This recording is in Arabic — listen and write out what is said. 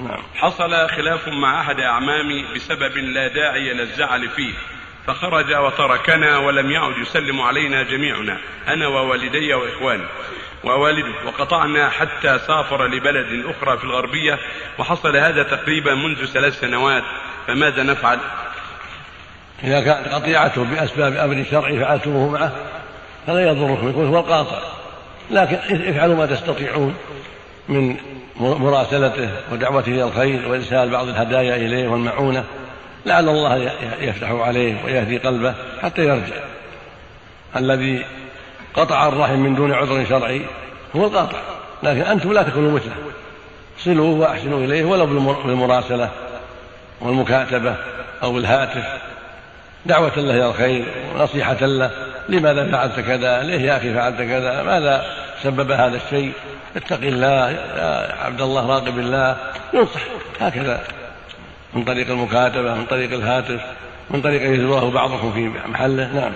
نعم. حصل خلاف مع أحد أعمامي بسبب لا داعي للزعل فيه فخرج وتركنا ولم يعد يسلم علينا جميعنا أنا ووالدي وإخواني ووالده. وقطعنا حتى سافر لبلد أخرى في الغربية وحصل هذا تقريبا منذ ثلاث سنوات فماذا نفعل؟ إذا كانت قطيعته بأسباب أمر شرعي فعلتموه معه فلا يضركم. يكون هو القاطع. لكن افعلوا ما تستطيعون من مراسلته ودعوته إلى الخير وإرسال بعض الهدايا إليه والمعونة لعل الله يفتح عليه ويهدي قلبه حتى يرجع. الذي قطع الرحم من دون عذر شرعي هو القاطع لكن أنتم لا تكونوا مثله. صلوه وأحسنوا إليه ولو بالمراسلة والمكاتبة أو بالهاتف. دعوة له إلى الخير ونصيحة له لماذا فعلت كذا؟ ليه يا أخي فعلت كذا؟ ماذا سبب هذا الشيء؟ اتق الله يا عبد الله راقب الله. ينصح. هكذا. من طريق المكاتبة من طريق الهاتف من طريق يزوره بعضكم في محله. نعم.